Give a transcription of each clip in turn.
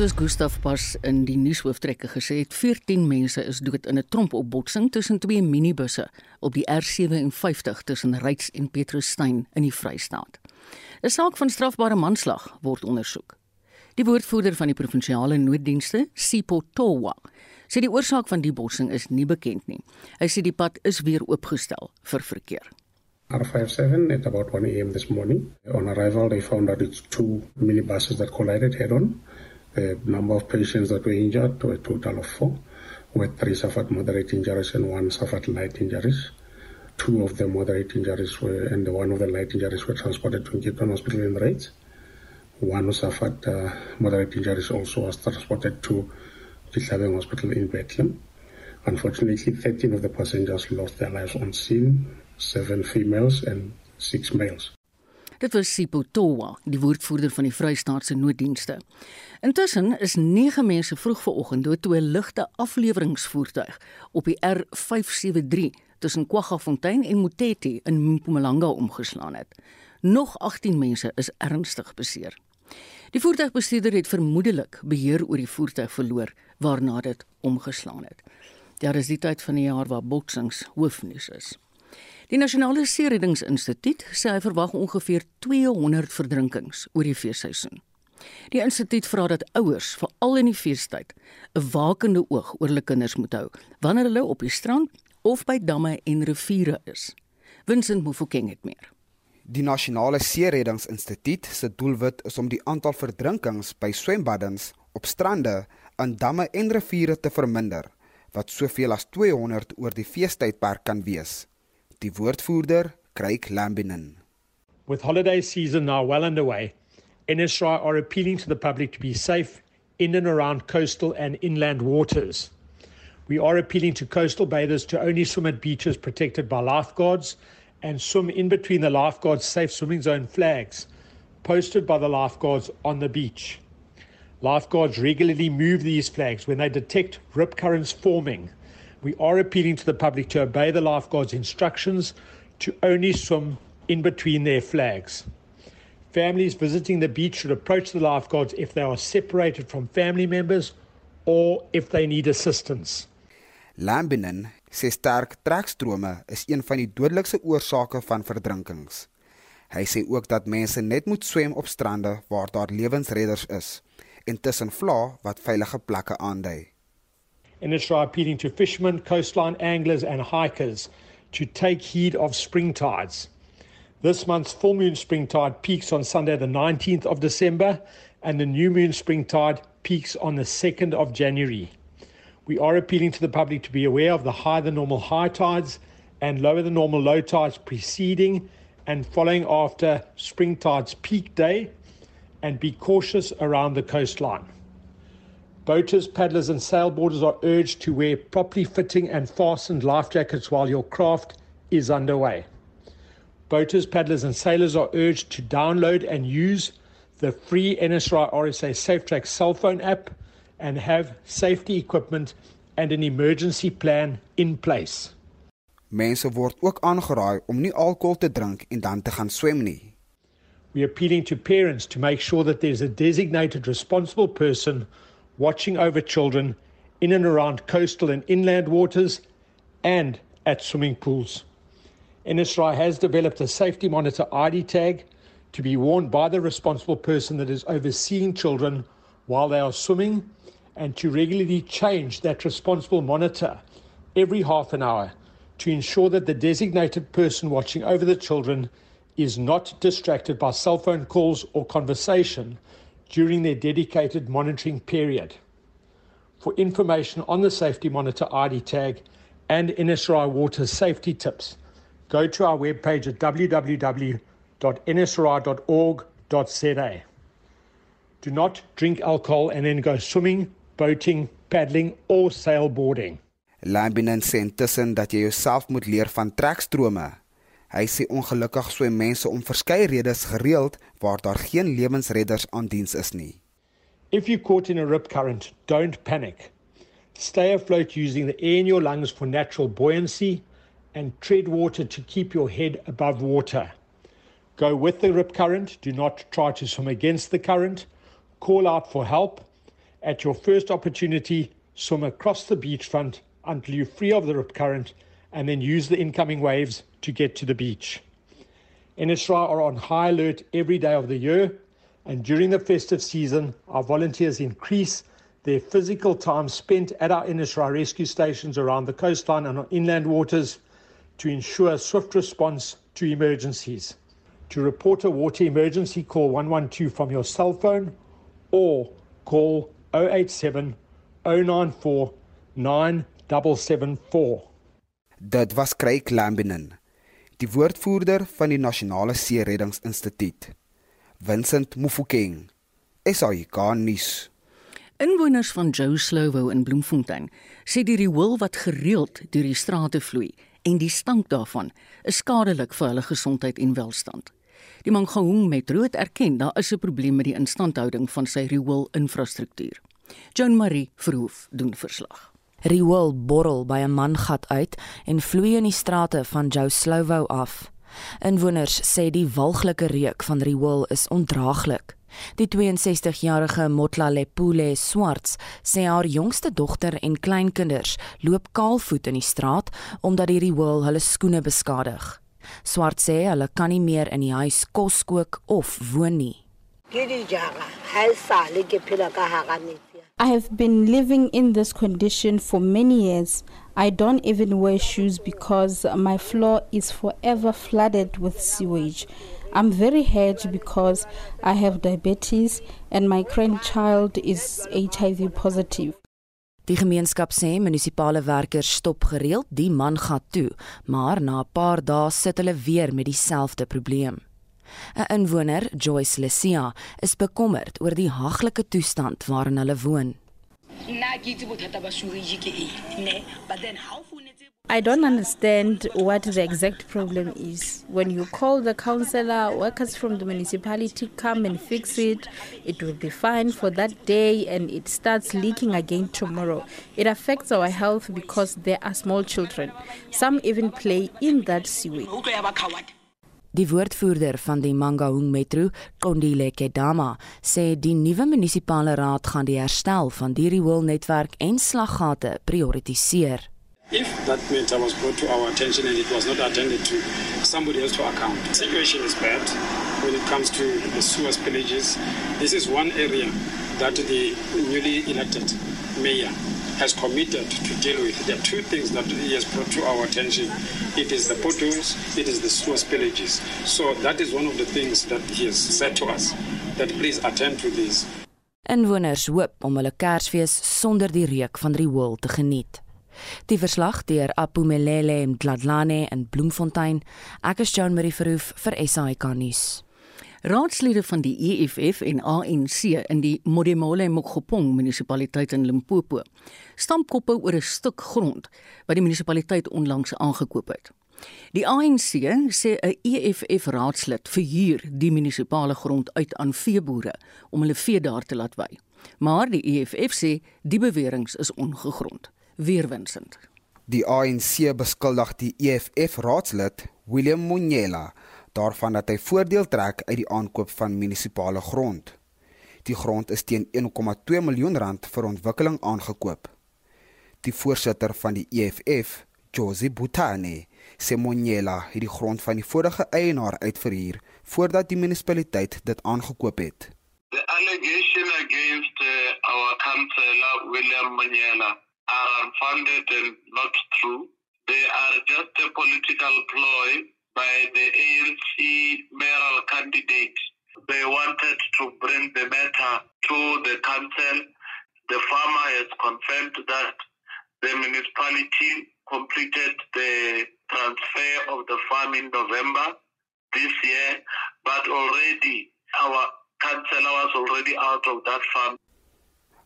Soos Gustaf pas in die nuushooftrekke gesê het, 14 mense is dood in 'n trompopbotsing tussen twee minibusse op die R57 tussen Ryds en Petrusstein in die Vrystaat. 'n Saak van strafbare manslag word ondersoek. Die woordvoerder van die provinsiale nooddienste, Sipho Towa, sê die oorsaak van die botsing is nie bekend nie. Hy sê die pad is weer oopgestel vir verkeer. R57 at about 1 a.m. this morning. On arrival, they found that it's two minibuses that collided head on. The number of patients that were injured were a total of four, where three suffered moderate injuries and one suffered light injuries. Two of the moderate injuries were, and one of the light injuries were transported to Cape Town Hospital in Raids. One who suffered uh, moderate injuries also was transported to Kitlabeng Hospital in Bethlehem. Unfortunately, 13 of the passengers lost their lives on scene, seven females and six males. Dit was Sipho Towa, die woordvoerder van die Vrystaatse nooddienste. Intussen is 9 mense vroeg vanoggend dood toe 'n ligte afleweringsvoertuig op die R573 tussen KwaGafontein en Moteti in Mpumalanga omgeslaan het. Nog 18 mense is ernstig beseer. Die voertuigbestuurder het vermoedelik beheer oor die voertuig verloor waarna dit omgeslaan het. Daar is die tyd van die jaar waar boksings hoofnuus is. Die Nasionale Seereddingsinstituut sê hy verwag ongeveer 200 verdrinkings oor die feesseisoen. Die instituut vra dat ouers, veral in die feestyd, 'n wakende oog oor hulle kinders moet hou wanneer hulle op die strand of by damme en riviere is. Vincent Mofokeng het meer. Die Nasionale Seereddingsinstituut se doelwit is om die aantal verdrinkings by swembaddens, op strande, aan damme en riviere te verminder wat soveel as 200 oor die feestydperk kan wees die woordvoerder Craig Lambinen. With holiday season now well underway, NSRI are appealing to the public to be safe in and around coastal and inland waters. We are appealing to coastal bathers to only swim at beaches protected by lifeguards and swim in between the lifeguards' safe swimming zone flags posted by the lifeguards on the beach. Lifeguards regularly move these flags when they detect rip currents forming we are appealing to the public to obey the lifeguards' instructions to only swim in between their flags. Families visiting the beach should approach the lifeguards if they are separated from family members or if they need assistance. Lambinen sê sterk trekstrome is een van die dodelikste oorsake van verdrinkings. Hy sê ook dat mense net moet swem op strande waar daar lewensredders is en tussen vla wat veilige plekke aandui. in Israel appealing to fishermen, coastline anglers, and hikers to take heed of spring tides. This month's full moon spring tide peaks on Sunday, the 19th of December, and the new moon spring tide peaks on the 2nd of January. We are appealing to the public to be aware of the higher than normal high tides and lower than normal low tides preceding and following after spring tide's peak day, and be cautious around the coastline. Boaters, paddlers, and sailboarders are urged to wear properly fitting and fastened life jackets while your craft is underway. Boaters, paddlers, and sailors are urged to download and use the free NSRI RSA SafeTrack cell phone app and have safety equipment and an emergency plan in place. Mense word ook aangeraai om nie alkohol te drink en dan te gaan swem nie. We are appealing to parents to make sure that there's a designated responsible person watching over children in and around coastal and inland waters and at swimming pools. NSRI has developed a safety monitor ID tag to be worn by the responsible person that is overseeing children while they are swimming and to regularly change that responsible monitor every half an hour to ensure that the designated person watching over the children is not distracted by cell phone calls or conversation during their dedicated monitoring period. For information on the Safety Monitor ID tag and NSRI water safety tips, go to our webpage at www.nsri.org.za. Do not drink alcohol and then go swimming, boating, paddling or sailboarding. Lambinen sê intussen dat jy jouself moet leer van trekstrome Hy sê ongelukkig swem mense om verskeie redes gereeld waar daar geen lewensredders aan diens is nie. If you caught in a rip current, don't panic. Stay afloat using the air in your lungs for natural buoyancy and tread water to keep your head above water. Go with the rip current, do not try to swim against the current. Call out for help At your first opportunity, swim across the beachfront until you're free of the rip current and then use the incoming waves to get to the beach. NSRA are on high alert every day of the year, and during the festive season, our volunteers increase their physical time spent at our NSRA rescue stations around the coastline and on inland waters to ensure swift response to emergencies. To report a water emergency, call 112 from your cell phone or call 087 094 9774. Dit was Craig Lambinen, die woordvoerder van die Nasionale Seereddingsinstituut. Vincent Mufokeng, SAK nuus. Inwoners van Joe Slowo in Bloemfontein sê die riool wat gereeld deur die strate vloei en die stank daarvan is skadelik vir hulle gesondheid en welstand. Die Mangaung Metro het erken daar is 'n probleem met die instandhouding van sy riool-infrastruktuur. Joan Marie Verhoef doen verslag. Riool borrel by 'n mangat uit en vloei in die strate van Joe Slowo af. Inwoners sê die walglike reuk van riool is ondraaglik. Die 62-jarige Motla Lepule Swarts sê haar jongste dogter en kleinkinders loop kaalvoet in die straat omdat die riool hulle skoene beskadig. Swart sê hulle kan nie meer in die huis kos kook of woon nie. I have been living in this condition for many years. I don't even wear shoes because my floor is forever flooded with sewage. I'm very hurt because I have diabetes and my grandchild is HIV positive. Die gemeenskap sê munisipale werkers stop gereeld die man gat toe, maar na 'n paar dae sit hulle weer met dieselfde probleem. 'n Inwoner, Joyce Lesia, is bekommerd oor die haglike toestand waarin hulle woon. I don't understand what the exact problem is. When you call the councillor, workers from the municipality come and fix it. It will be fine for that day and it starts leaking again tomorrow. It affects our health because there are small children. Some even play in that sewage. Die woordvoerder van die Mangaung Metro, Kondile Kedama, sê die nuwe munisipale raad gaan die herstel van die rioolnetwerk en slaggate prioritiseer. If that matter was brought to our attention and it was not attended to, somebody has to account. The situation is bad when it comes to the sewer spillages. This is one area that the newly elected mayor has committed to deal with. There are two things that he has brought to our attention. It is the potholes, it is the sewer spillages. So that is one of the things that he has said to us, that please attend to this. Inwoners hoop om hulle Kersfees sonder die reuk van riool te geniet. Die verslag deur Apumelele Mdladlane in Bloemfontein. Ek is Joan Marie Verhoef vir SAK nuus. Raadslede van die EFF en ANC in die Modimolle Mokgopong munisipaliteit in Limpopo stamp koppe oor 'n stuk grond wat die munisipaliteit onlangs aangekoop het. Die ANC sê 'n EFF raadslid verhuur die munisipale grond uit aan veeboere om hulle vee daar te laat wei. Maar die EFF sê die beweringe is ongegrond. Weerwinsend. Die ANC beskuldig die EFF raadslid Willem Monyela daarvan dat hy voordeel trek uit die aankoop van munisipale grond. Die grond is teen 1,2 miljoen rand vir ontwikkeling aangekoop. Die voorsitter van die EFF, Josie Butane, sê Monyela het die grond van die vorige eienaar uitverhuur voordat die munisipaliteit dit aangekoop het. The allegation against uh, our councillor William Monyela are unfounded and not true. They are just a political ploy by the ANC mayoral candidate. They wanted to bring the matter to the council. The farmer has confirmed that the municipality completed the transfer of the farm in November this year, but already our councillor was already out of that farm.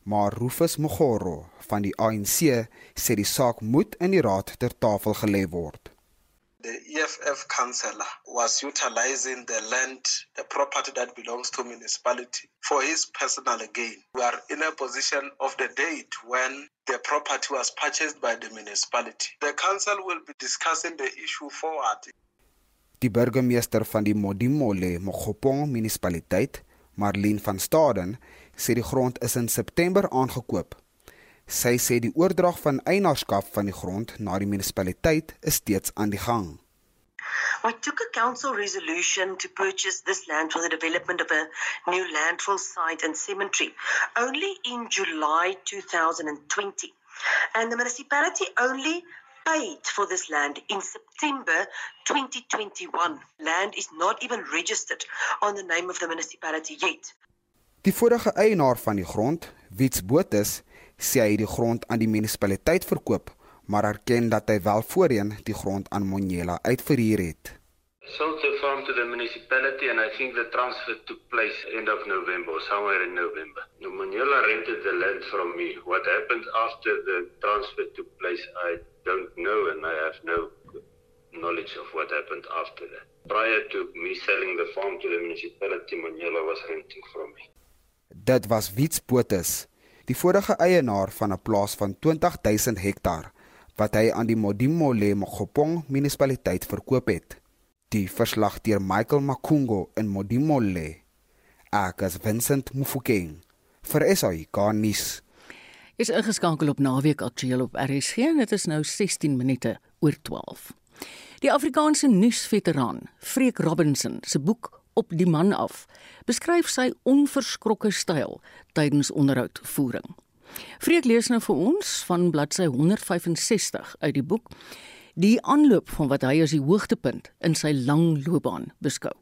Maar Rufus Mogoro van die ANC sê die saak moet in die raad ter tafel gelê word. the EFF councillor was utilizing the land, the property that belongs to municipality for his personal gain. We are in a position of the date when the property was purchased by the municipality. The council will be discussing the issue forward. Die burgemeester van die Modimolle Mogopong munisipaliteit, Marlene van Staden, sê die grond is in September aangekoop. Sy sê die oordrag van eienaarskap van die grond na die munisipaliteit is steeds aan die gang. We took a council resolution to purchase this land for the development of a new landfill site and cemetery only in July 2020. And the municipality only paid for this land in September 2021. Land is not even registered on the name of the municipality yet. Die vorige eienaar van die grond, Wits Botus, sê hy die grond aan die munisipaliteit verkoop, maar erken dat hy wel voorheen die grond aan Monyela uitverhuur het. Sold the farm to the municipality and I think the transfer took place end of November, somewhere in November. Monyela rented the land from me. What happened after the transfer took place, I don't know and I have no knowledge of what happened after that. Prior to me selling the farm to the municipality, Monyela was renting from me. Dit was Wiets Potus, die vorige eienaar van 'n plaas van 20000 hektaar wat hy aan die Modimolle Mogopong munisipaliteit verkoop het. Die verslag deur Michael Makungo in Modimolle. Ek as Vincent Mufokeng vir SAK nuus. Is ingeskakel op naweek aktueel op RSG en dit is nou 16 minute oor 12. Die Afrikaanse nuusveteraan, Freek Robinson, se boek Op die man af, beskryf sy onverskrokke styl tydens onderhoudvoering. Freek lees nou vir ons van bladsy 165 uit die boek die aanloop van wat hy as die hoogtepunt in sy lang loopbaan beskou.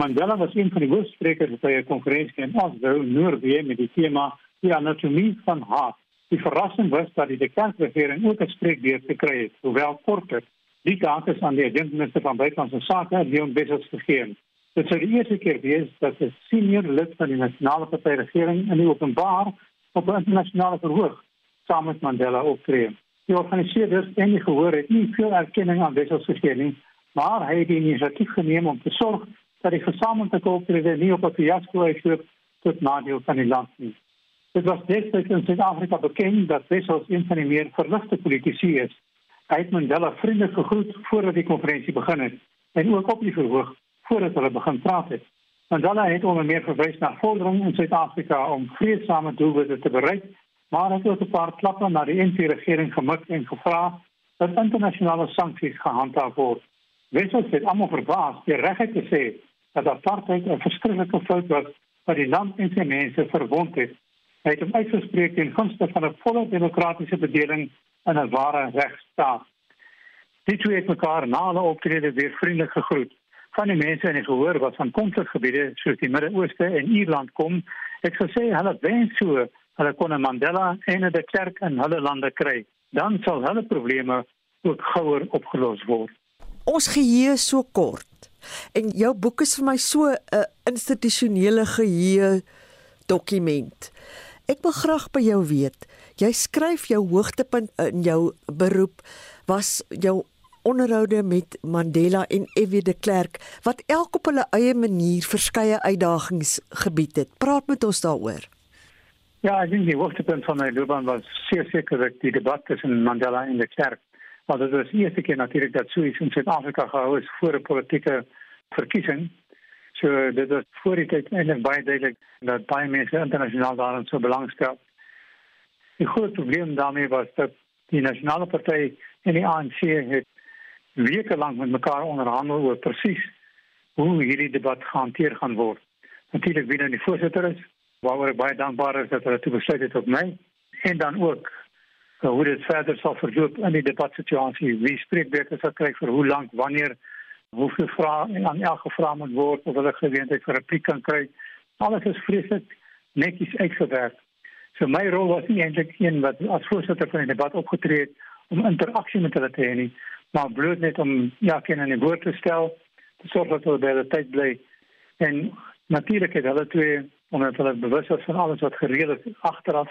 Mandela was een van die hoofsprekers by 'n konferensie in Oslo, Noorwe met die tema Die anatomie van haat. Die verrassing was dat die kerkregering ook 'n spreekbeurt gekry het, hoewel korter. Die taak is aan die adjunkminister van buitelandse sake, Leon Wessels gegee. Dit sou die eerste keer wees dat 'n senior lid van die nasionale party regering in die openbaar op 'n internasionale verhoog saam met Mandela optree. Die organiseerders en die gehoor het nie veel erkenning aan Wessels gegee nie, maar hy het die inisiatief geneem om te sorg dat die gesamentlike optrede nie op 'n fiasco uitloop tot nadeel van die land nie. Dit was destyds in Suid-Afrika bekend dat Wessels een van die meer verligte politici is. Hy het Mandela vriendelik gegroet voordat die konferensie begin het en ook op die verhoog voordat hulle begin praat het. Mandela het onder meer verwys na vordering in Suid-Afrika om vreedsame doelwitte te bereik, maar het ook 'n paar klappe na die NT-regering gemik en gevra dat internasionale sanksies gehandhaaf word. Wessels het almal verbaas deur reguit te sê dat apartheid 'n verskriklike fout was wat die land en sy mense verwond het. Hy het hom uitgespreek in gunste van 'n volle demokratiese bedeling in 'n ware regstaat. Die twee het mekaar na hulle optrede weer vriendelik gegroet van die mense in die gehoor wat van konflikgebiede soos die Midde-Ooste en Ierland kom, het gesê hulle wens so hulle kon 'n Mandela en 'n de Klerk in hulle lande kry. Dan sal hulle probleme ook gouer opgelos word. Ons geheue so kort. En jou boek is vir my so 'n institusionele geheue dokument. Ek wil graag by jou weet, jy skryf jou hoogtepunt in jou beroep was jou onderhoude met Mandela en F.W. de Klerk wat elk op hulle eie manier verskeie uitdagings gebied het. Praat met ons daaroor. Ja, ek dink die hoogtepunt van my loopbaan was seker seker die debat tussen Mandela en de Klerk. Maar dit was die eerste keer natuurlik dat so iets in Suid-Afrika gehou is voor 'n politieke verkiesing. So dit was voor die tyd eintlik baie duidelik dat baie mense internasionaal daarin so belangstel. Die groot probleem daarmee was dat die nasionale party en die ANC het weke lank met mekaar onderhandel oor presies hoe hierdie debat gehanteer gaan word. Natuurlik wie dan die voorsitter is, waaroor ek baie dankbaar is dat hulle toe besluit het op my en dan ook uh, hoe dit verder sal verloop in die debatsituasie. Wie spreek beter sal kry vir hoe lank, wanneer, hoeveel vrae aan elke gevra moet word of hulle geleentheid vir repliek kan kry. Alles is vreeslik netjies uitgewerk. So my rol was nie eintlik een wat as voorsitter van die debat opgetree het om interaksie met hulle te hê nie, maar bloot net om ja, ken aan die woord te stel, te sorg dat hulle by die tyd bly. En natuurlik het hulle twee omdat hulle bewus was van alles wat gereël is agteraf,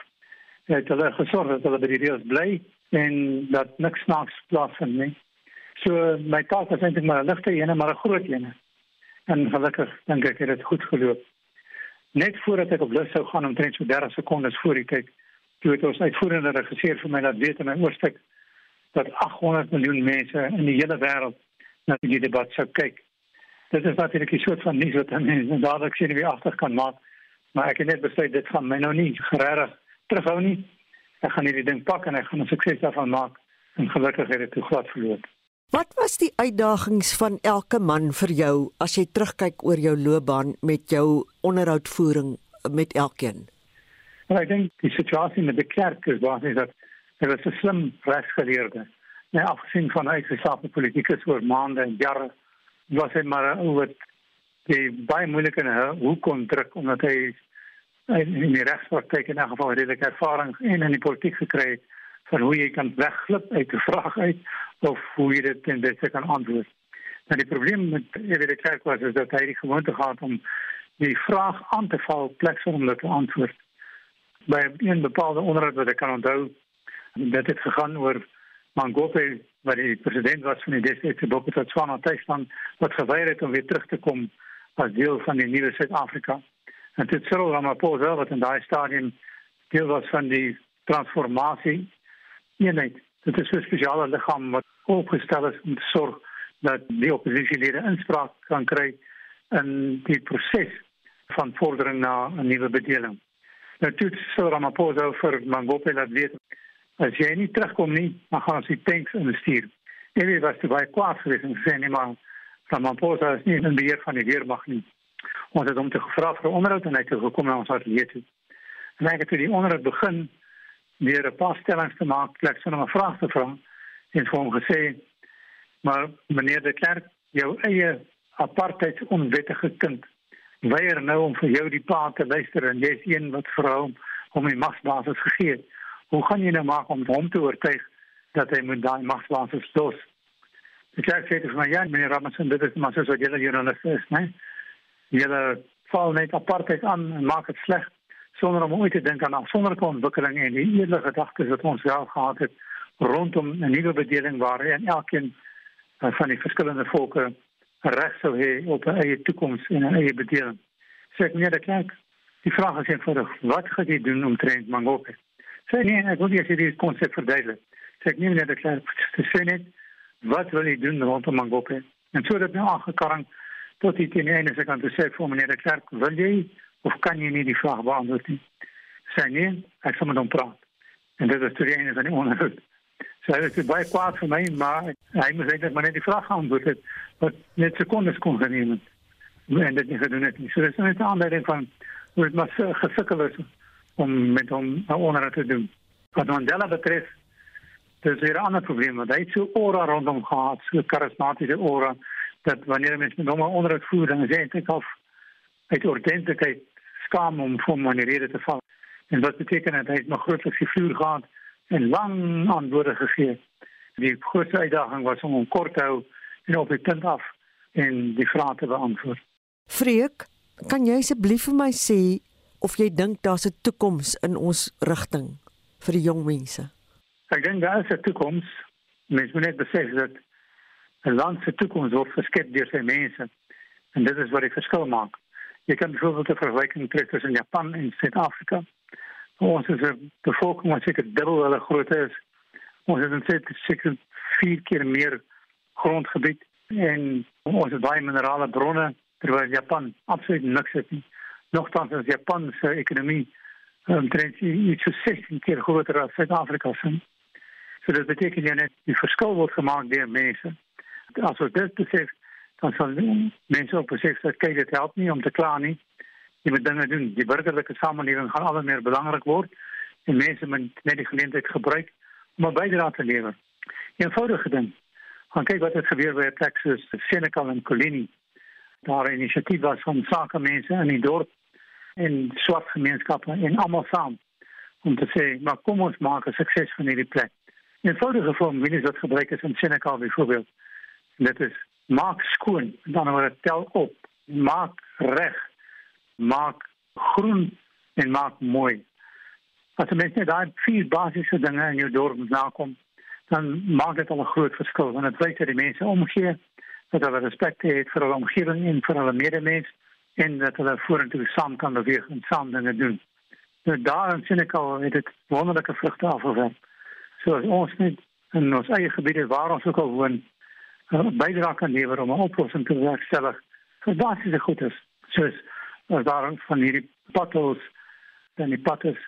het hulle gesorg dat hulle by die reëls bly en dat niks snaaks plaasvind nie. So my taak was eintlik maar 'n ligte ene, maar 'n groot ene. En gelukkig dink ek het dit goed geloop. Net voordat ek op lus sou gaan om net so 30 sekondes voor die tyd, toe het ons uitvoerende regisseur vir my laat weet in my oorstuk dat 800 miljoen mense in die hele wêreld na die debat sou kyk. Dit is natuurlik 'n soort van nuus wat mense dadelik sien wie agter kan maak, Maar ek het net besluit dit gaan my nou nie regtig terughou nie. Ek gaan hierdie ding pak en ek gaan 'n sukses daarvan maak en gelukkig het dit toe glad verloop. Wat was die uitdagings van elke man vir jou as jy terugkyk oor jou loopbaan met jou onderhoudvoering met elkeen? Maar ek dink die situasie met die kerk is basies dat hy was 'n slim regsgeleerde. Nee, afgesien van hy gesaapte politieke oor maande en jare was hy maar oor die baie moeilike hoe kon druk omdat hy in die regspraktyk in 'n geval redelike ervaring en in die politiek gekry het van hoe jy kan wegglip uit 'n vraag uit of hoe jy dit ten beste kan antwoord. Maar die probleem met hierdie kerk was is dat hy die gewoonte gehad om die vraag aan te val plek om dit te antwoord. By 'n bepaalde onderhoud wat ek kan onthou, dit gegaan oor Mangope wat die president was van die destydse Botswana Tuisland wat geweier het om weer terug te kom as deel van die nuwe Suid-Afrika. En dit Cyril Ramaphosa wat in daai stadium deel was van die transformasie eenheid. Dit is 'n spesiale liggaam wat opgestel is om te sorg dat die oppositielede inspraak kan kry in die proses van vordering na 'n nuwe bedeling. Nou toe Cyril Ramaphosa vir Mangope laat weet as jy nie terugkom nie, dan gaan ons die tanks instuur. Ewie was te baie kwaad geweest en sê nie maar Ramaphosa is nie in beheer van die weermag nie. Ons het hom te gevra vir 'n onderhoud en hy het gekom na ons ateljee toe. En hy het toe die onderhoud begin deur 'n paar stellings te maak, plek sonder 'n vraag te vra en vir hom gesê: "Maar meneer de Klerk, jou eie apartheid onwettige kind weier nou om vir jou die pa te luister en jy's een wat vir hom om die magsbasis gegee het. Hoe gaan jy nou maak om hom te oortuig dat hy moet daai magsbasis los?" Die kerk sê vir my: "Ja, meneer Ramson, dit is maar so so julle joernalis is, né?" julle val net apartheid aan en maak dit sleg sonder om ooit te dink aan afsonderlike ontwikkelinge en die eerlike gedagtes wat ons wel gehad het rondom 'n nuwe bedeling waar en elkeen eh, van die verskillende volke reg sou hê op 'n eie toekoms en 'n eie bedeling. Sê ek nie dat kyk die vraag is eenvoudig wat gaan jy doen om trend Mangope? Sê nee, ek wil jy die konsep verduidelik. Sê ek nie net dat kyk sê net wat wil jy doen rondom Mangope? En so dat nou aangekarring tot die teen ene se kant sê vir meneer Klerk, wil jy of kan jy nie die vraag beantwoord nie? Sê nee, ek sal met hom praat. En dit is toe die ene van die onderhoud. So hy is baie kwaad vir my, maar hy moet eintlik maar net die vraag antwoord het, wat net sekondes kon geneem het. En dit nie gedoen het nie. So dit is net 'n aanleiding van hoe het maar gesukkel is om met hom 'n onderhoud te doen. Wat Mandela betref, dit is weer 'n ander probleem, want hy het so aura rondom gehad, so karismatiese aura dat wanneer mense met hom onder het voer dan sê ek of uit ordentlikheid skaam om vir my rede te val. En wat beteken dat hy nog grootliks die vuur gehad en lang antwoorde gegee. Die grootste uitdaging was om hom kort te hou en op die punt af en die vrae te beantwoord. Freek, kan jy asseblief vir my sê of jy dink daar's 'n toekoms in ons rigting vir die jong mense? Ek dink daar is 'n toekoms. Mens moet net besef dat 'n land se toekoms word geskep deur sy mense. En dit is wat die verskil maak. Jy kan byvoorbeeld 'n vergelyking trek tussen Japan en Suid-Afrika. Ons is 'n bevolking wat seker dubbel hulle grootte is. Ons het net seker vier keer meer grondgebied en ons het baie minerale bronne terwyl Japan absoluut niks het nie. Nogtans is Japan se ekonomie omtrent iets so 16 keer groter as Suid-Afrika se. So dit beteken jy net die verskil word gemaak deur mense as ons dit besef, dan sal mense ook besef dat kyk dit help nie om te kla nie. Jy moet dinge doen. Die burgerlike samelewing gaan al meer belangrik word en mense moet net die geleentheid gebruik om 'n bydrae te lewer. 'n Eenvoudige ding. Gaan kyk wat het gebeur by Texas, Senegal en Colini. Daar 'n inisiatief was van sakemense in die dorp en swart gemeenskappe en almal saam om te sê, maar kom ons maak 'n sukses van hierdie plek. 'n Eenvoudige vorm, wie is wat gebruik is in Senegal byvoorbeeld dit is maak skoon dan word dit tel op. Maak reg maak groen en maak mooi. As jy net daai vier basiese dinge in jou dorp nakom dan maak dit al 'n groot verskil want dit wys dat die mense dat hulle respek het vir hulle omgewing en vir hulle medemens en dat hulle vorentoe saam kan beweeg en saam dinge doen nou daar in Senegal het dit wonderlike vrugte afgewerp so ons net in ons eie gebiede waar ons ook al woon bydra kan lewer om 'n oplossing te bewerkstellig vir basiese goedes soos as daar van hierdie potholes dan die patters.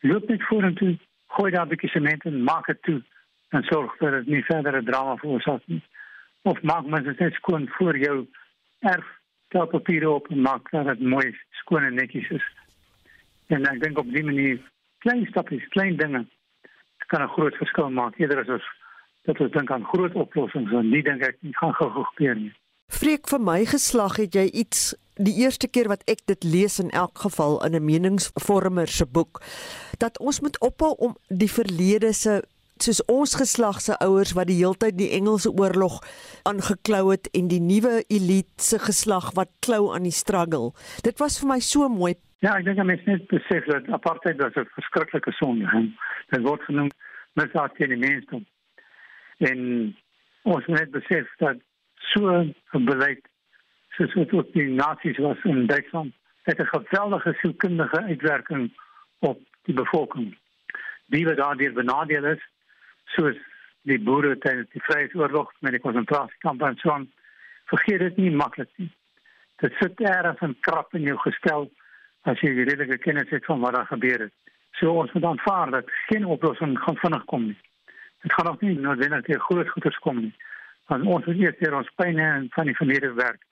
Loop net vorentoe, gooi daar 'n bietjie sement en maak dit toe en sorg dat dit nie verdere drama veroorsaak nie. Of maak mens dit net skoon voor jou erf, tel papier op en maak dat dit mooi skoon en netjies is. En ek dink op die manier klein stappies, klein dinge kan 'n groot verskil maak eerder as ons dat ons dink aan groot oplossings en nie dink ek nie gaan gou gebeur nie. Freek vir my geslag het jy iets die eerste keer wat ek dit lees in elk geval in 'n meningsvormer se boek dat ons moet ophou om die verlede se soos ons geslag se ouers wat die heeltyd die Engelse oorlog aangeklou het en die nuwe elite se geslag wat klou aan die struggle. Dit was vir my so mooi. Ja, ek dink jy moet net besef dat apartheid was 'n verskriklike sonde. Dit word genoem misdaad teen die mensdom. En ons moet net besef dat so 'n beleid soos wat ook die nasies was in Duitsland, het 'n geweldige sielkundige uitwerking op die bevolking. Wie wat daardeur benadeel is, soos die boere tydens die Vryheidsoorlog met die konsentrasiekampe en so aan, vergeet dit nie maklik nie. Dit sit ergens in krap in jou gestel as jy redelike kennis het van wat daar gebeur het. So ons moet aanvaar dat geen oplossing gaan vinnig kom nie. Dit gaan nog nie noodwendig die groot goeders kom nie. Want ons moet eers hier ons pyn en van die verlede werk.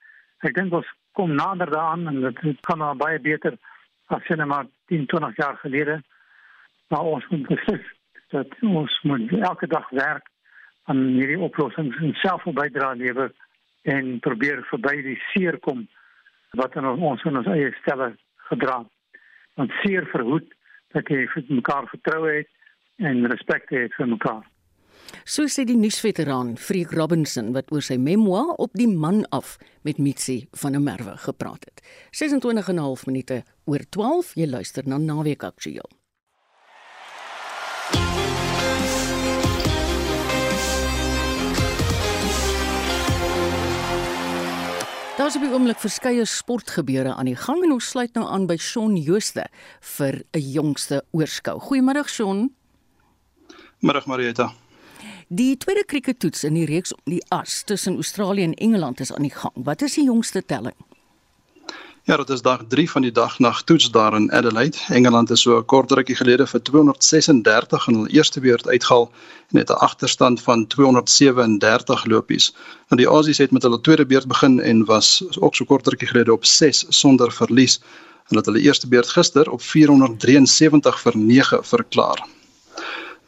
Ek dink ons kom nader daaraan en dit kan nou baie beter as maar 10, 20 jaar gelede. Maar ons moet beslis dat ons moet elke dag werk aan hierdie oplossings en self bydra lewer en probeer verby die seer kom wat in ons in ons eie stelle gedra. Want seer verhoed dat jy vir mekaar vertrou het en respek het vir mekaar. So sê die nuusveteraan Freek Robinson wat oor sy memoir op die man af met Mitsi van der Merwe gepraat het. 26 en 'n half minute oor 12 jy luister na Naweek Aktueel. Daar's op die oomblik verskeie sportgebeure aan die gang en ons sluit nou aan by Shaun Jooste vir 'n jongste oorskou. Goeiemôre Shaun. Middag Marieta. Die tweede krikettoets in die reeks om die as tussen Australië en Engeland is aan die gang. Wat is die jongste telling? Ja, dit is dag 3 van die dagnag toets daar in Adelaide. Engeland is so 'n kort rukkie gelede vir 236 in hul eerste beurt uitgehaal en het 'n agterstand van 237 lopies. Nou die Aussies het met hulle tweede beurt begin en was ook so kort rukkie gelede op 6 sonder verlies. Hulle het hulle eerste beurt gister op 473 vir 9 verklaar.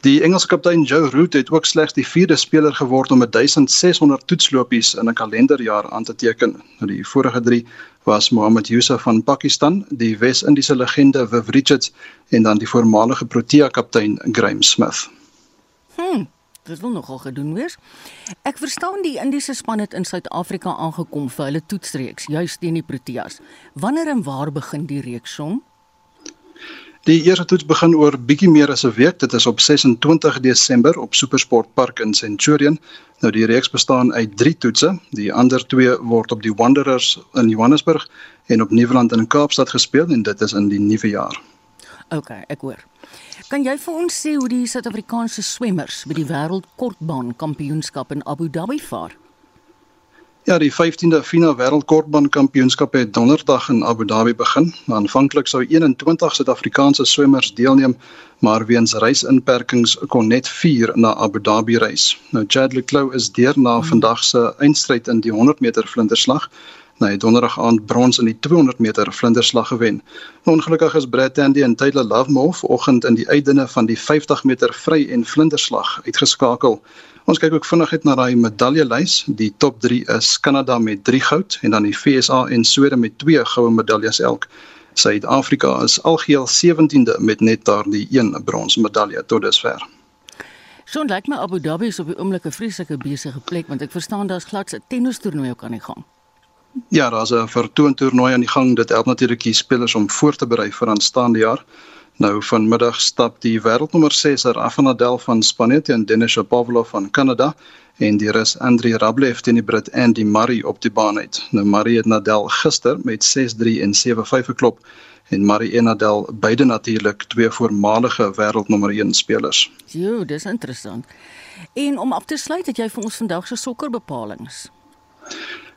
Die Engelse kaptein Joe Root het ook slegs die vierde speler geword om 1600 toetslopies in 'n kalenderjaar aan te teken. Nou die vorige 3 was Mohamed Yusuf van Pakistan, die Wes-Indiese legende Viv Richards en dan die voormalige Protea kaptein Graeme Smith. Hm, dit wil nogal gedoen wees. Ek verstaan die Indiese span het in Suid-Afrika aangekom vir hulle toetsreeks, juis teen die Proteas. Wanneer en waar begin die reeks som? Die eerste toets begin oor bietjie meer as 'n week. Dit is op 26 Desember op Supersport Park in Centurion. Nou die reeks bestaan uit 3 toetse. Die ander 2 word op die Wanderers in Johannesburg en op Nieuweland in Kaapstad gespeel en dit is in die nuwe jaar. OK, ek hoor. Kan jy vir ons sê hoe die Suid-Afrikaanse swemmers by die Wêreldkortbaan Kampioenskap in Abu Dhabi vaar? Ja, die 15de FINA Wêreldkortbaan Kampioenskap het donderdag in Abu Dhabi begin. Aanvanklik sou 21 Suid-Afrikaanse swemmers deelneem, maar weens reisinperkings kon net 4 na Abu Dhabi reis. Nou Chad Leclou is deur na hmm. vandag se eindstryd in die 100 meter vlinderslag. Nou, hy het donderdag aand brons in die 200 meter vlinderslag gewen. Nou, ongelukkig is Brad Tandy en Taylor Lovemore vanoggend in die uitdinne van die 50 meter vry en vlinderslag uitgeskakel. Ons kyk ook vinnig net na daai medaljelys. Die top 3 is Kanada met 3 goud en dan die FSA en Swede met 2 goue medaljes elk. Suid-Afrika is algeheel 17de met net daardie een bronse medalje tot dusver. So lyk my Abu Dhabi is op die oomblik 'n vreeslike besige plek want ek verstaan daar's glad 'n tennistoernooi ook aan die gang. Ja, daar's 'n vertoontoernooi aan die gang. Dit help natuurlik die spelers om voor te berei vir aanstaande jaar. Nou vanmiddag stap die wêreldnommer 6 Rafa Nadal van Spanje teen Denis Shapovalov van Kanada en die Rus Andrei Rublev teen die Brit Andy Murray op die baan uit. Nou Murray het Nadal gister met 6-3 en 7-5 geklop en Murray en Nadal beide natuurlik twee voormalige wêreldnommer 1 spelers. Jo, dis interessant. En om af te sluit het jy vir ons vandag se sokkerbepalings.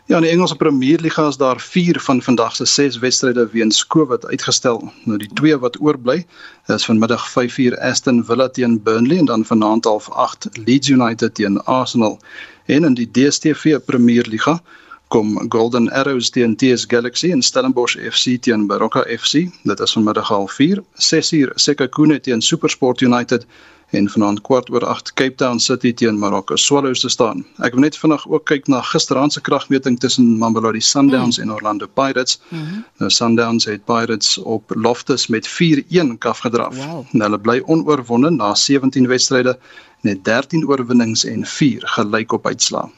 Ja, in die Engelse Premierliga is daar 4 van vandag se 6 wedstryde weens COVID uitgestel. Nou die twee wat oorbly is vanmiddag 5:00 Aston Villa teen Burnley en dan vanaand half 8 Leeds United teen Arsenal. En in die DStv Premierliga kom Golden Arrows teen TS Galaxy en Stellenbosch FC teen Baroka FC. Dit is vanmiddag half 4. 6:00 Sekhukhune teen SuperSport United en vanaand kwart oor 8 Cape Town City teen Marokko Swallows te staan. Ek wil net vinnig ook kyk na gisteraand se kragmeting tussen Mamelodi Sundowns mm. en Orlando Pirates. Mm -hmm. Nou Sundowns het Pirates op Loftus met 4-1 afgedraf. Wow. Nou, hulle bly onoorwonde na 17 wedstryde, net 13 oorwinnings en 4 gelyk op uitslae.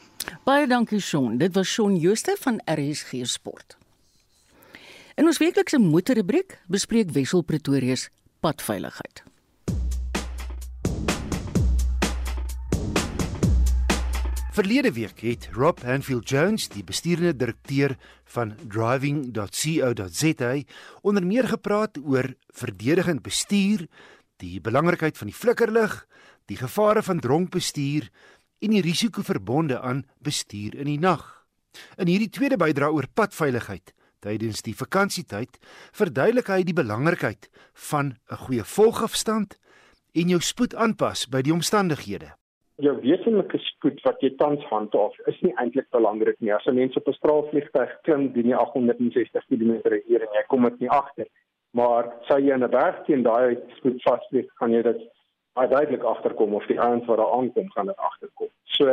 Baie dankie Shaun. Dit was Shaun Jooste van RSG Sport. In ons weeklikse motorrubriek bespreek Wessel Pretorius padveiligheid. Verlede week het Rob Hanfield Jones, die besturende direkteur van driving.co.za, onder meer gepraat oor verdedigend bestuur, die belangrikheid van die flikkerlig, die gevare van dronk bestuur en die risiko verbonde aan bestuur in die nag. In hierdie tweede bydra oor padveiligheid tydens die vakansietyd verduidelik hy die belangrikheid van 'n goeie volgafstand en jou spoed aanpas by die omstandighede jou wesenlike spoed wat jy tans handhaaf is nie eintlik belangrik nie. As 'n mens op 'n straalvliegtuig klim teen 860 km/h en jy kom dit nie agter, maar sou jy in 'n berg teen daai spoed vasvlieg, kan jy dit baie duidelik agterkom of die ouens wat daar aankom gaan dit agterkom. So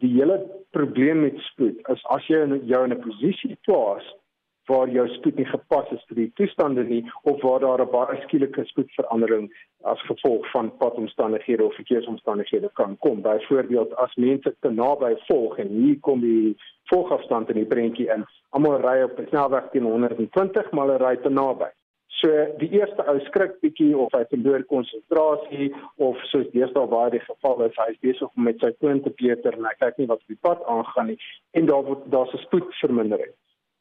die hele probleem met spoed is as jy jou in 'n posisie plaas waar jou spoed nie gepas is vir die toestande nie of waar daar 'n baie skielike spoedverandering as gevolg van padomstandighede of verkeersomstandighede kan kom. Byvoorbeeld as mense te naby volg en hier kom die volgafstand in die prentjie in. Almal ry op 'n snelweg teen 120, maar hulle ry te naby. So die eerste ou skrik bietjie of hy verloor konsentrasie of soos deesdae waar die geval is, hy is besig om met sy foon te peter en hy kyk nie wat op die pad aangaan nie en daar word daar's 'n spoedvermindering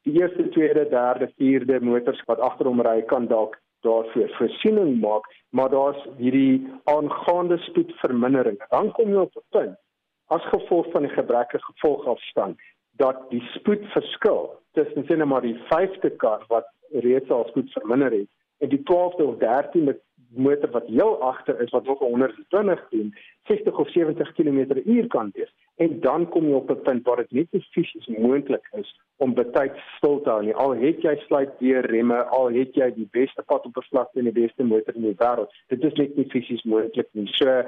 die eerste, tweede, derde, vierde motors wat agter hom ry kan dalk daarvoor voorsiening maak, maar daar's hierdie aangaande spoedvermindering. Dan kom jy op 'n punt as gevolg van die gebrekkige gevolgafstand dat die spoedverskil tussen sien maar die 5de kar wat reeds al spoed verminder het en die 12de of 13de motor wat heel agter is wat nog 120 doen, 60 of 70 km/h kan wees. En dan kom jy op 'n punt waar dit net nie fisies moontlik is om betyds stil te hou nie. Al het jy sluit deur remme, al het jy die beste pad op vlakte en die beste motor in die wêreld, dit is net nie fisies moontlik nie. So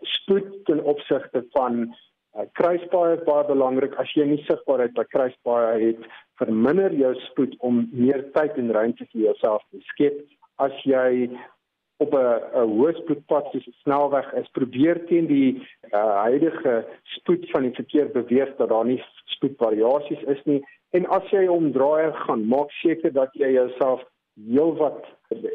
spoed ten opsigte van uh, kruispaaie is baie belangrik. As jy nie sigbaarheid by kruispaaie het, verminder jou spoed om meer tyd en ruimte vir jouself te skep. As jy op 'n hoë spoedpad soos 'n snelweg is probeer teen die uh, huidige spoed van die verkeer beweeg dat daar nie spoedvariasies is nie en as jy omdraai gaan maak seker dat jy jouself heelwat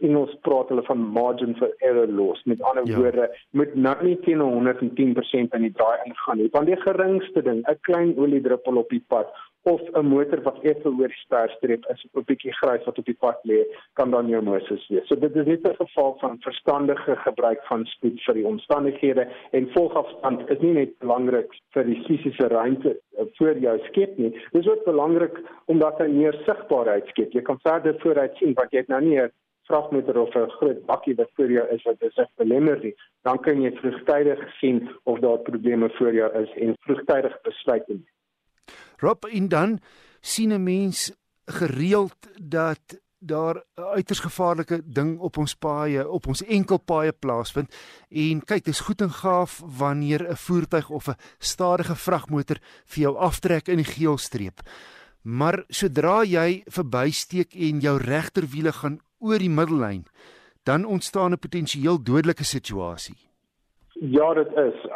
Engels praat hulle van margin for error los met ander ja. woorde moet nou nie teen 110% in die draai ingaan nie want die geringste ding 'n klein oliedruppel op die pad of 'n motor wat effe die sperstreep is of 'n bietjie grys wat op die pad lê, kan dan jou Moses wees. So dit is net 'n geval van verstandige gebruik van spoed vir die omstandighede en volgafstand is nie net belangrik vir die fisiese ruimte eh, voor jou skep nie. Dit is ook belangrik omdat hy meer sigbaarheid skep. Jy kan verder vooruit sien wat jy nou nie 'n vragmotor of 'n groot bakkie wat voor jou is wat dit belemmer nie. Dan kan jy vroegtydig sien of daar probleme voor jou is en vroegtydig besluit neem. Rob en dan sien 'n mens gereeld dat daar 'n uiters gevaarlike ding op ons paaie, op ons enkelpaaie plaasvind. En kyk, dit is goed en gaaf wanneer 'n voertuig of 'n stadige vragmotor vir jou aftrek in die geelstreep. Maar sodra jy verbysteek en jou regterwiele gaan oor die middellyn, dan ontstaan 'n potensieel dodelike situasie. Ja, dit is.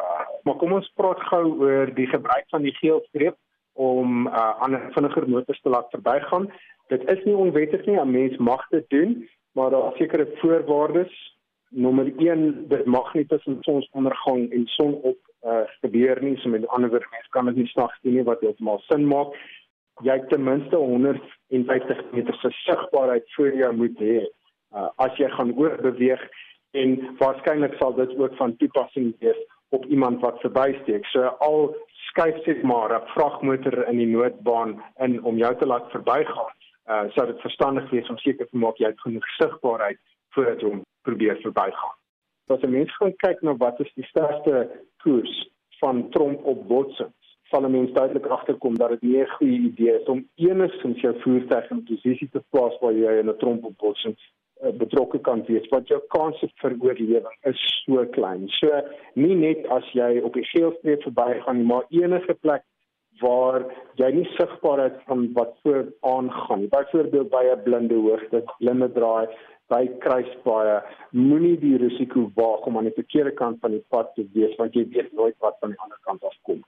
Maar kom ons praat gou oor die gebruik van die geelstreep om uh, ander vinniger motors te laat verbygaan. Dit is nie onwettig nie, 'n mens mag dit doen, maar daar is sekere voorwaardes. Nommer 1, dit mag nie tussen sonsondergang en sonop uh, gebeur nie, so met ander woorde, mens kan dit nie snags doen nie wat heeltemal sin maak. Jy het ten minste 150 meter se sigbaarheid voor jou moet hê uh, as jy gaan oorbeweeg en waarskynlik sal dit ook van toepassing wees op iemand wat verbysteek. So al skuif sê maar 'n vragmotor in die noodbaan in om jou te laat verbygaan, uh, sou dit verstandig wees om seker te maak jy het genoeg sigbaarheid voordat jy hom probeer verbygaan. As 'n mens gaan kyk na wat is die sterkste koers van tromp op botsings, sal 'n mens duidelik agterkom dat dit nie 'n goeie idee is om enigstens jou voertuig in 'n posisie te plaas waar jy in 'n tromp op botsing betrokke kan wees want jou kans vir oorlewing is so klein. So nie net as jy op die geelstreep verbygaan nie, maar enige plek waar jy nie sigbaar is van wat voor aangaan nie. Byvoorbeeld by 'n blinde hoogte, blinde draai, by kruispaaie, moenie die risiko waag om aan die verkeerde kant van die pad te wees want jy weet nooit wat van die ander kant af kom.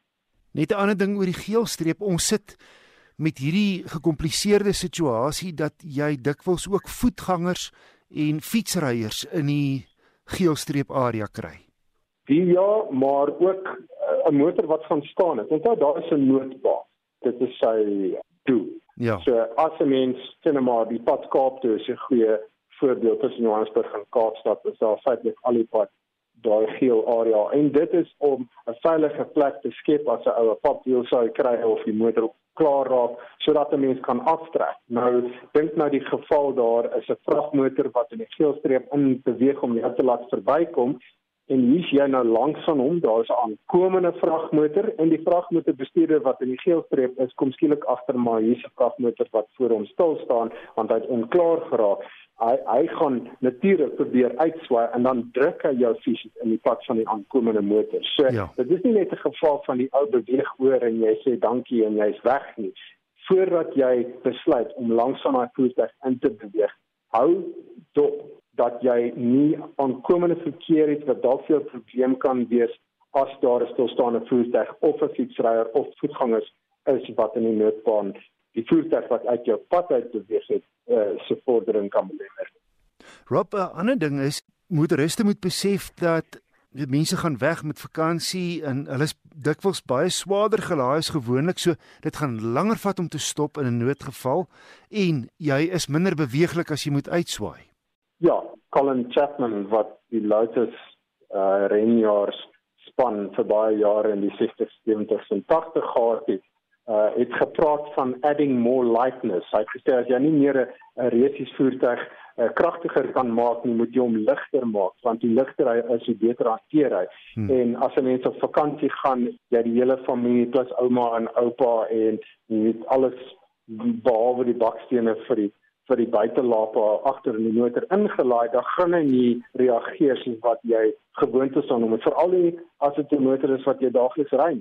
Net 'n ander ding oor die geelstreep, ons sit met hierdie gekompliseerde situasie dat jy dikwels ook voetgangers en fietsryers in die geelstreep area kry. Die ja, maar ook eh, 'n motor wat gaan staan het. Onthou daar is 'n noodbaan. Dit is sy doel. Ja. So as 'n mens sien maar die pad Kaap toe is 'n goeie voorbeeld tussen Johannesburg en Kaapstad. Is daar feitelik al die pad daai geel area en dit is om 'n veilige plek te skep as 'n oue papwiel sou kry of die motor klaar raak sodat 'n mens kan aftrek. Nou dink nou die geval daar is 'n vragmotor wat in die geelstreep in beweeg om jou te laat verbykom en hier's jy nou langs van hom daar is 'n aankomende vragmotor en die vragmotorbestuurder wat in die geelstreep is kom skielik agter maar hier's 'n vragmotor wat voor hom stil staan want hy het onklaar geraak hy hy gaan natuurlik probeer uitswaai en dan druk hy jou fisies in die pad van die aankomende motor. So ja. dit is nie net 'n geval van die ou beweeg oor en jy sê dankie en jy's weg nie. Voordat jy besluit om langs aan daai voertuig in te beweeg, hou dop dat jy nie aankomende verkeer het wat dalk vir 'n probleem kan wees as daar 'n stilstaande voertuig of 'n fietsryer of voetgangers is wat in die noodbaan die voertuig wat uit jou pad uit beweeg het uh, se vordering kan belemmer. Rob, 'n ander ding is motoriste moet besef dat die mense gaan weg met vakansie en hulle is dikwels baie swaarder gelaai as gewoonlik, so dit gaan langer vat om te stop in 'n noodgeval en jy is minder beweeglik as jy moet uitswaai. Ja, Colin Chapman wat die Lotus uh renjaars span vir baie jare in die 60s, 70s en 80s gehad het, uh het gepraat van adding more lightness. Hy het gesê as jy nie meer 'n resies voertuig uh, kragtiger kan maak nie, moet jy hom ligter maak want die ligter hy is, hoe beter hanteer hy. Hmm. En as 'n mens op vakansie gaan, jy die hele familie plus ouma en oupa en jy weet alles behalwe die bakstene vir die vir die buitelaape agter in die motor ingelaai, dan gaan hy nie reageer soos wat jy gewoond is aan hom, veral as dit 'n motor is wat jy daagliks ry.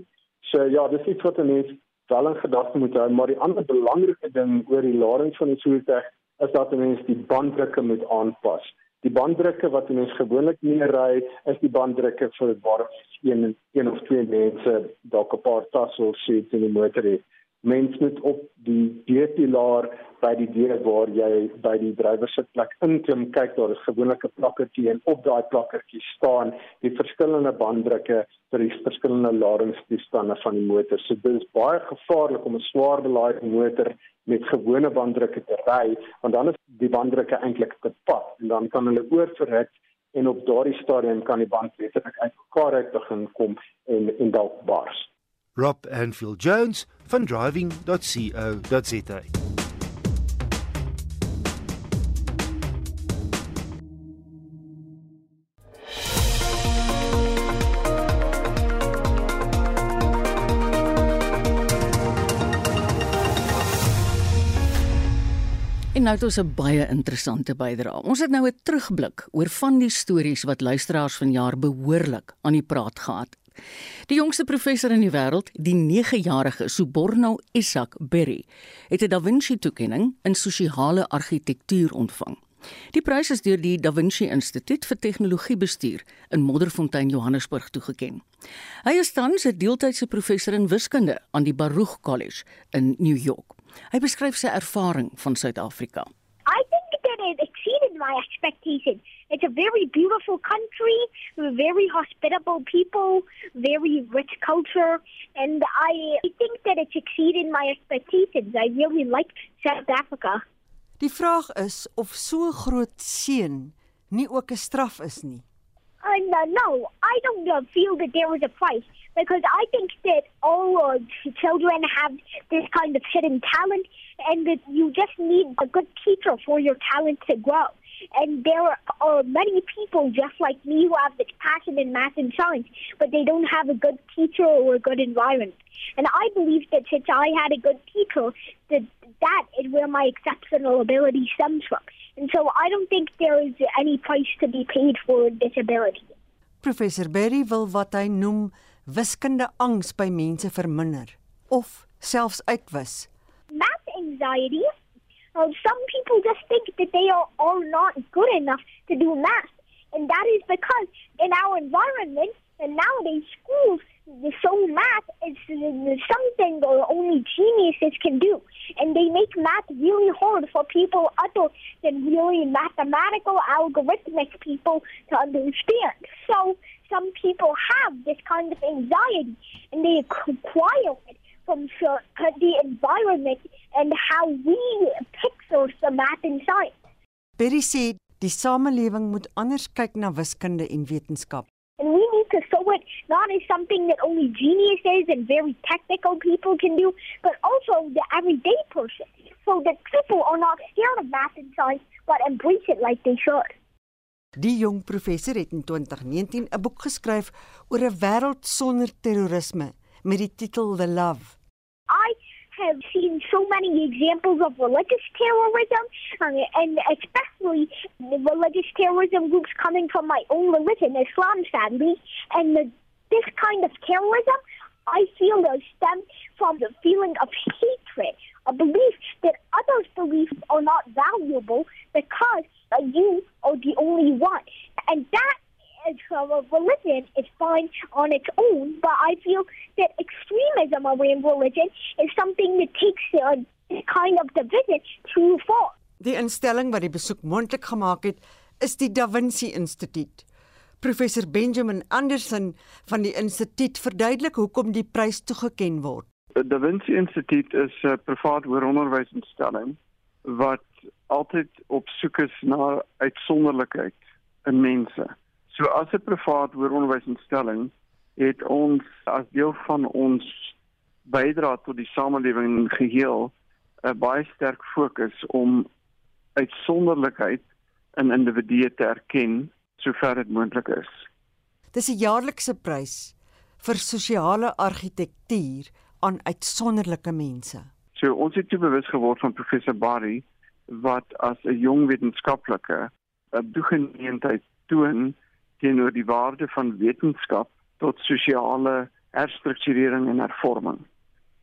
So ja, dis iets wat 'n mens wel in gedagte moet hou, maar die ander belangrike ding oor die lading van die voertuig is dat mense die banddrukke moet aanpas. Die banddrukke wat mense gewoonlik nie ry, is die banddrukke vir waar een een of twee mense dalk 'n paar tassels sit in die motor het mens moet op die deurpilaar by die deur waar jy by die drywer se plek inklim kyk daar is gewoonlik 'n plakkertjie en op daai plakkertjie staan die verskillende banddrukke vir die verskillende ladingstoestande van die motor. So dit is baie gevaarlik om 'n swaar belaaide motor met gewone banddrukke te ry want dan is die banddrukke eintlik te pad en dan kan hulle oorverhit en op daardie stadium kan die band letterlik uitmekaar uit begin kom en en dalk bars. Rob Anfield Jones van driving.co.za. En nou het ons 'n baie interessante bydrae. Ons het nou 'n terugblik oor van die stories wat luisteraars vanjaar behoorlik aan die praat gehad Die jongste professor in die wêreld, die 9-jarige Suborno Isak Berry, het 'n Da Vinci toekenning in sosiale argitektuur ontvang. Die prys is deur die Da Vinci Instituut vir Tegnologiebestuur in Modderfontein, Johannesburg toegekend. Hy is tans 'n deeltydse professor in wiskunde aan die Baruch College in New York. Hy beskryf sy ervaring van Suid-Afrika. I think that it exceeded my expectations. It's a very beautiful country, very hospitable people, very rich culture, and I think that it's exceeded my expectations. I really liked South Africa. Die vraag is of so groot seën nie ook 'n straf is nie. Uh, no, no, I don't uh, feel that there was a price because I think that all uh, children have this kind of hidden talent, and that you just need a good teacher for your talent to grow. And there are many people just like me who have this passion in math and science, but they don't have a good teacher or a good environment. And I believe that since I had a good teacher, that that is where my exceptional ability stems from. And so I don't think there is any price to be paid for disability. Professor Berry wil wat hy noem wiskunde angs by mense verminder of selfs uitwis. Math anxiety Uh, some people just think that they are, are not good enough to do math. And that is because in our environment and nowadays schools, so math is something that only geniuses can do. And they make math really hard for people other than really mathematical, algorithmic people to understand. So some people have this kind of anxiety and they acquire it from the environment and how we picture the math and science. Berry sê die samelewing moet anders kyk na wiskunde en wetenskap. And we need to show it not as something that only geniuses and very technical people can do, but also the everyday person. So that people are not scared of math and science, but embrace it like they should. Die jong professor het in 2019 'n boek geskryf oor 'n wêreld sonder terrorisme met die titel The Love. Have seen so many examples of religious terrorism, um, and especially religious terrorism groups coming from my own religion, Islam, sadly. And the, this kind of terrorism, I feel, does stem from the feeling of hatred, a belief that others' beliefs are not valuable because uh, you are the only one. And that religion is fine on its own, but I feel that extremism around religion is something that takes uh, kind of division too far. Die instelling wat die besoek moontlik gemaak het, is die Da Vinci Instituut. Professor Benjamin Anderson van die instituut verduidelik hoekom die prys toegeken word. Die Da Vinci Instituut is 'n privaat hoëronderwysinstelling wat altyd op soek is na uitsonderlikheid in mense. So as 'n privaat hoëronderwysinstelling het ons as deel van ons bydra tot die samelewing geheel 'n baie sterk fokus om uitsonderlikheid in individue te erken sover dit moontlik is. Dis 'n jaarlikse prys vir sosiale argitektuur aan uitsonderlike mense. So ons het toe bewus geword van professor Barry wat as 'n jong wetenskaplike 'n toegeneentheid toon teenoor die waarde van wetenskap tot sosiale herstrukturering en hervorming.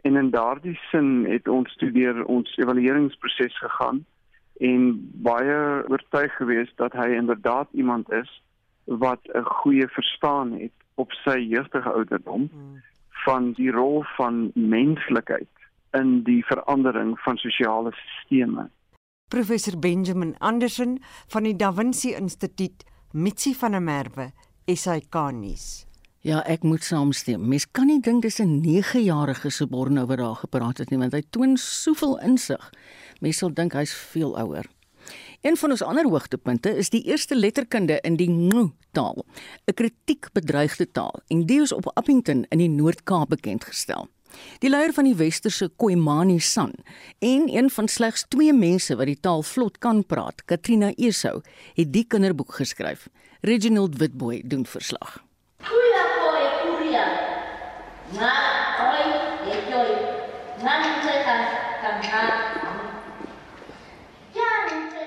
En in daardie sin het ons studeer ons evalueringsproses gegaan en baie oortuig gewees dat hy inderdaad iemand is wat 'n goeie verstaan het op sy jeugdige ouderdom van die rol van menslikheid in die verandering van sosiale stelsels. Professor Benjamin Anderson van die Da Vinci Instituut Mitsi van der Merwe, SAK nuus. Ja, ek moet saamstem. Mens kan nie dink dis 'n 9-jarige se Borno wat daar gepraat het nie, want hy toon soveel insig. Mens sal dink hy's veel ouer. Een van ons ander hoogtepunte is die eerste letterkunde in die Ngqu taal, 'n kritiek bedreigde taal, en dit is op Appington in die Noord-Kaap bekend gestel. Die leier van die Westerse Khoimani San en een van slegs 2 mense wat die taal vlot kan praat, Katrina Esou, het die kinderboek geskryf. Reginald Witboy doen verslag. Kuya boy, kuya. Na, oi, ekoi. Nan tseka kan ha.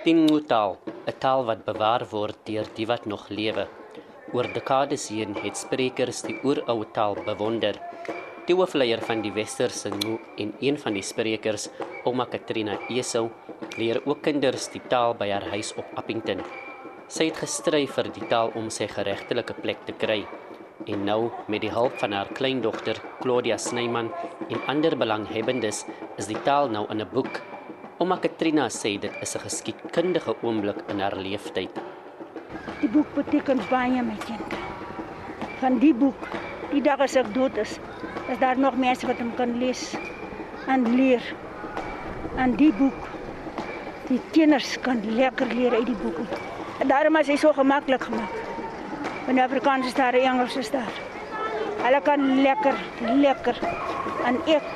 Tingutal, 'n taal wat bewaar word deur die wat nog lewe. Oor dekades heen het sprekers die oeroue taal bewonder Die hoofleier van die Westerse Ngu en een van die sprekers, Oma Katrina Esau, leer ook kinders die taal by haar huis op Appington. Sy het gestry vir die taal om sy geregtelike plek te kry. En nou, met die hulp van haar kleindogter, Claudia Snyman en ander belanghebbendes, is die taal nou in 'n boek. Oma Katrina sê dit is 'n geskiedkundige oomblik in haar lewenstyd. Die boek beteken baie my kind. Van die boek, die dag as ek dood is, is daar nog mense wat hom kan lees en leer. En die boek die tieners kan lekker leer uit die boek. En daarom is hy so gemaklik gemaak. In Afrikaans is daar, Engels is daar. Hulle kan lekker, lekker en ek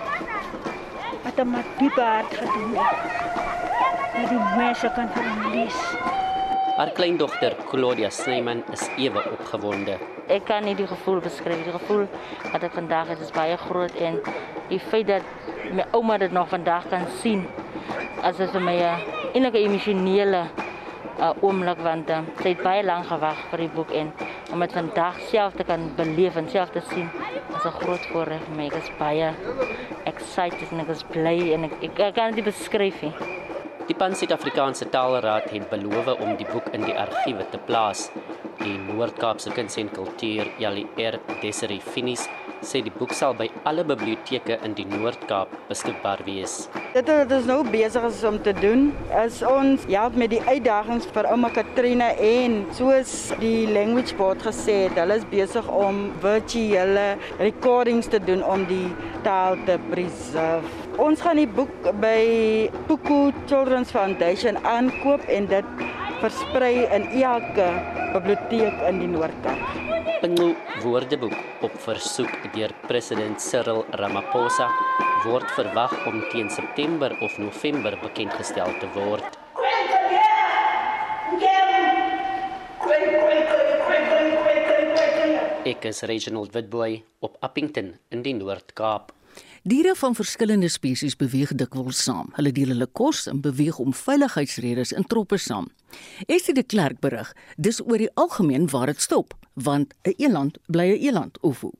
het hom met diepe hart gedoen. Dat die mense kan verlees. Haar kleindogter Claudia Snyman is ewe opgewonde. Ek kan nie die gevoel beskryf. Die gevoel wat ek vandag het is baie groot en die feit dat my ouma dit nog vandag kan sien as dit vir my 'n enige emosionele uh, oomblik want uh, sy het baie lank gewag vir die boek en om dit vandag self te kan beleef en self te sien is 'n groot voorreg vir my. Ek is baie excited en ek is bly en ek, ek, ek kan dit beskryf nie. Die Pan Suid-Afrikaanse Taalraad het beloof om die boek in die argiewe te plaas. Die Noord-Kaapse Kuns en Kultuur Jalier Desiree Finis sê die boek sal by alle biblioteke in die Noord-Kaap beskikbaar wees. Dit wat ons nou besig is om te doen, is ons help met die uitdagings vir ouma Katrina en soos die language board gesê het, hulle is besig om virtuele recordings te doen om die taal te preserve. Ons gaan die boek by Puku Children's Foundation aankoop en dit versprei in elke biblioteek in die Noord-Kaap. Pingu Woordeboek op versoek deur president Cyril Ramaphosa word verwag om teen September of November bekendgestel te word. Ek is Reginald Witboy op Appington in die Noord-Kaap. Diere van verskillende spesies beweeg dikwels saam. Hulle deel hulle kos en beweeg om veiligheidsredes in troppe saam. Esie de Klerk berig, dis oor die algemeen waar dit stop, want 'n eland bly 'n eland of hoe.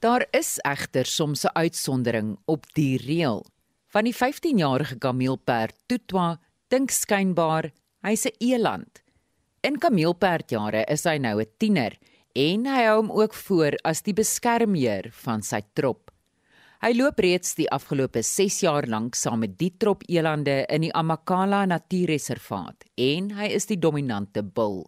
Daar is egter soms 'n uitsondering op die reël. Van die 15-jarige kameelperd Tutwa dink skynbaar hy's 'n eland. In kameelperdjare is hy nou 'n tiener en hy hou hom ook voor as die beskermheer van sy trop. Hy loop reeds die afgelope 6 jaar lank saam met die trop elande in die Amakala Natuurreservaat en hy is die dominante bul.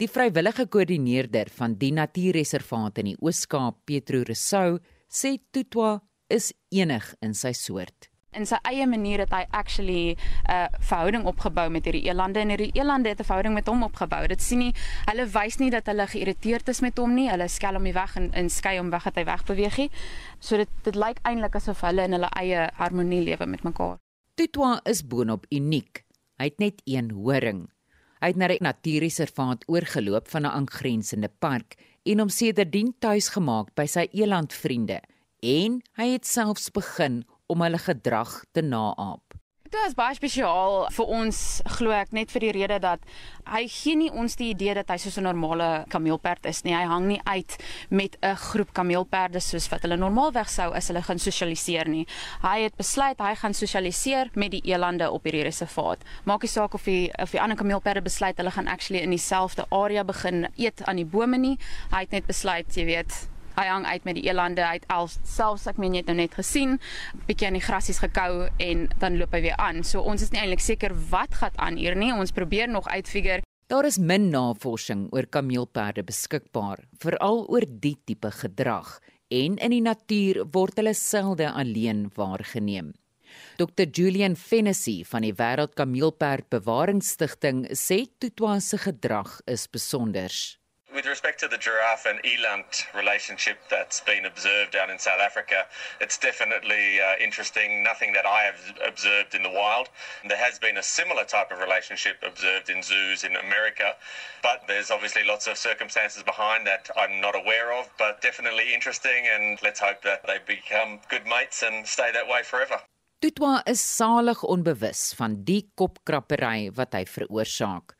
Die vrywillige koördineerder van die natuurreservaat in die Oos-Kaap, Petro Resou, sê Tutwa is enig in sy soort in sy eie manier het hy actually 'n uh, verhouding opgebou met hierdie elande en hierdie elande het 'n verhouding met hom opgebou. Dit sien nie hulle wys nie dat hulle geïrriteerd is met hom nie. Hulle skel hom weg en in skei hom weg dat hy wegbeweeg nie. So dit dit lyk eintlik asof hulle in hulle eie harmonie lewe met mekaar. Tutwa is boonop uniek. Hy het net een horing. Hy het na die natuurreservaat oorgeloop van 'n aangrensende park en hom sedertdien tuis gemaak by sy elandvriende en hy het selfs begin om hulle gedrag te naap. Dit is baie spesiaal vir ons glo ek net vir die rede dat hy gee nie ons die idee dat hy soos 'n normale kameelperd is nie. Hy hang nie uit met 'n groep kameelperde soos wat hulle normaalweg sou as hulle gaan sosialiseer nie. Hy het besluit hy gaan sosialiseer met die elande op hierdie reservaat. Maak nie saak of die of die ander kameelperde besluit hulle gaan actually in dieselfde area begin eet aan die bome nie. Hy het net besluit, jy weet, hy hang uit met die elande uit al selfs ek meen jy het nou net gesien bietjie aan die grasies gekou en dan loop hy weer aan. So ons is nie eintlik seker wat gaan aan hier nie. Ons probeer nog uitfigure. Daar is min navorsing oor kameelperde beskikbaar veral oor die tipe gedrag en in die natuur word hulle selde alleen waargeneem. Dr Julian Fennessy van die Wêreld Kameelperd Bewaringsstigting sê Tutwa se gedrag is besonder. With respect to the giraffe and eland relationship that's been observed down in South Africa, it's definitely uh, interesting. Nothing that I have observed in the wild. There has been a similar type of relationship observed in zoos in America, but there's obviously lots of circumstances behind that I'm not aware of, but definitely interesting. And let's hope that they become good mates and stay that way forever. Tutwa is salig onbewus van die kopkrappery wat hy veroorsaak.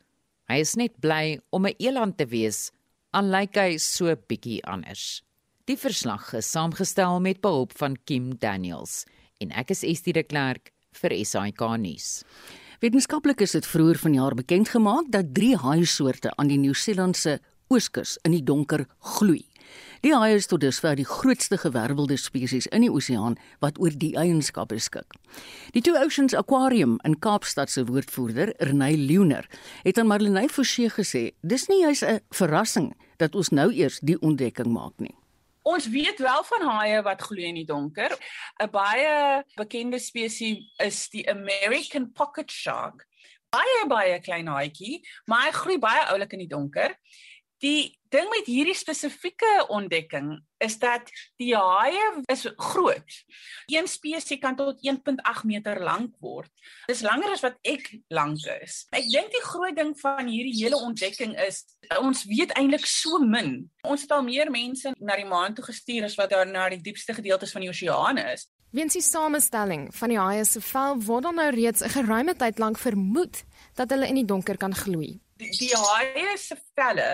Hy is net bly om 'n eland te wees al lyk hy so bietjie anders. Die verslag is saamgestel met behulp van Kim Daniels en ek is Estie de Klerk vir SAK nuus. Wetenskaplik is dit vroeër vanjaar bekend gemaak dat drie haaisoorte aan die Nieu-Seelandse ooskus in die donker gloei. Die haai is tot dusver die grootste gewervelde spesies in die oseaan wat oor die eienskap beskik. Die Two Oceans Aquarium in Kaapstad se woordvoerder, Renay Leoner, het aan Marlenae Forsie gesê: "Dis nie juis 'n verrassing dat ons nou eers die ontdekking maak nie." Ons weet wel van haie wat gloei in die donker. 'n Baie bekende spesies is die American pocket shark. Baie baie klein haaitjie, maar hy gloei baie oulik in die donker. Die ding met hierdie spesifieke ontdekking is dat die haie is groot. Een spesies kan tot 1.8 meter lank word. Dis langer as wat ek lank is. Ek dink die groot ding van hierdie hele ontdekking is ons weet eintlik so min. Ons het al meer mense na die maan toe gestuur as wat daar na die diepste gedeeltes van die oseane is. Weens die samestelling van die haie se vel word dan nou reeds 'n geruime tyd lank vermoed dat hulle in die donker kan gloei die, die haie se velle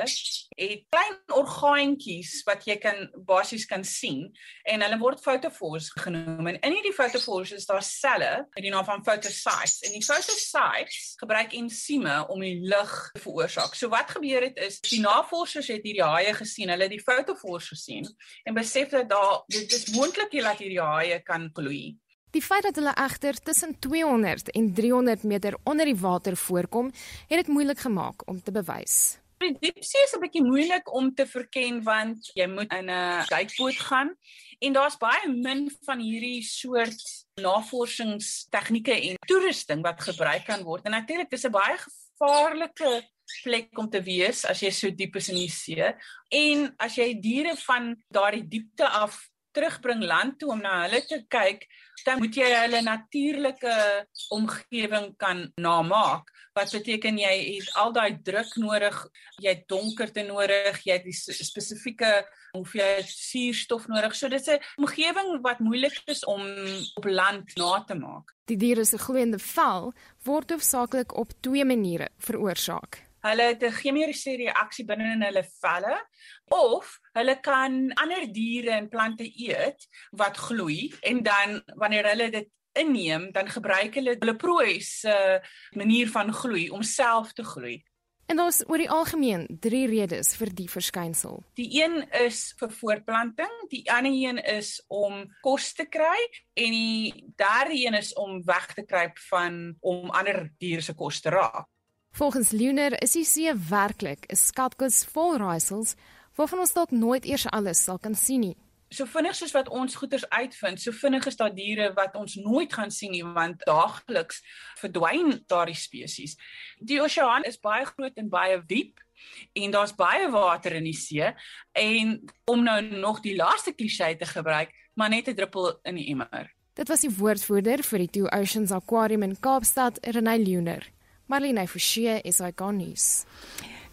het klein orgaantjies wat jy kan basies kan sien en hulle word photophores genoem en in hierdie photophores is daar selle met die naam van photocytes en die photocytes gebruik ensieme om die lig te veroorsaak. So wat gebeur het is die navorsers het hierdie haie gesien, hulle het die photophores gesien en besef dat daar dit is moontlik dat hierdie haie kan gloei. Die feit dat hulle egter tussen 200 en 300 meter onder die water voorkom, het dit moeilik gemaak om te bewys. Die diepsee is 'n bietjie moeilik om te verken want jy moet in 'n duikboot gaan en daar's baie min van hierdie soort navorsingstegnieke en toerusting wat gebruik kan word. En natuurlik dis 'n baie gevaarlike plek om te wees as jy so diep is in die see. En as jy diere van daardie diepte af terugbring land toe om na hulle te kyk, dan moet jy hulle natuurlike omgewing kan namaak. Wat beteken jy het al daai druk nodig, jy het donkerte nodig, jy het die spesifieke hoeveelheid suurstof nodig. So dit is 'n omgewing wat moeilik is om op land na te maak. Die diere se gloeiende vel word hoofsaaklik op twee maniere veroorsaak. Hulle het 'n chemiese reaksie binne in hulle velle of hulle kan ander diere en plante eet wat gloei en dan wanneer hulle dit inneem, dan gebruik hulle hulle prooi se manier van gloei om self te gloei. En daar's oor die algemeen drie redes vir die verskynsel. Die een is vir voortplanting, die ander een is om kos te kry en die derde een is om weg te kruip van om ander diere se kos te raak. Volgens Lunar is die see werklik 'n skatkis vol raaisels waarvan ons dalk nooit eers alles sal kan sien nie. So vinnig soos wat ons goeters uitvind, so vinnig is daar diere wat ons nooit gaan sien nie want daagliks verdwyn daardie spesies. Die oseaan is baie groot en baie diep en daar's baie water in die see en om nou nog die laaste klise te gebruik, maar net 'n druppel in die emmer. Dit was die woordvoerder vir die Two Oceans Aquarium in Kaapstad, Renay Lunar. Marlene Forsie is hy gonies.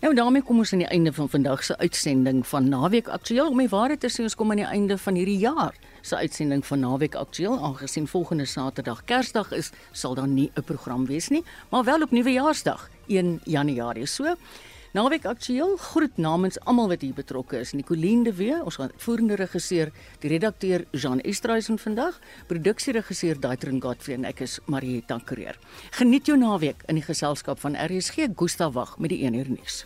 Nou daarmee kom ons aan die einde van vandag se uitsending van Naweek Aktueel. Om die waarheid te sê, ons kom aan die einde van hierdie jaar se uitsending van Naweek Aktueel. Aangesien volgende Saterdag Kersdag is, sal daar nie 'n program wees nie, maar wel op Nuwejaarsdag, 1 Januarie. So, Naweek Aktueel groet namens almal wat hier betrokke is. Nicoline de Wee, ons voerende regisseur, die redakteur Jean Estreisen vandag, produksieregisseur Daitrin Godfrey en ek is Marie Tankreer. Geniet jou naweek in die geselskap van RSG Gustav Wag met die 1 uur nuus.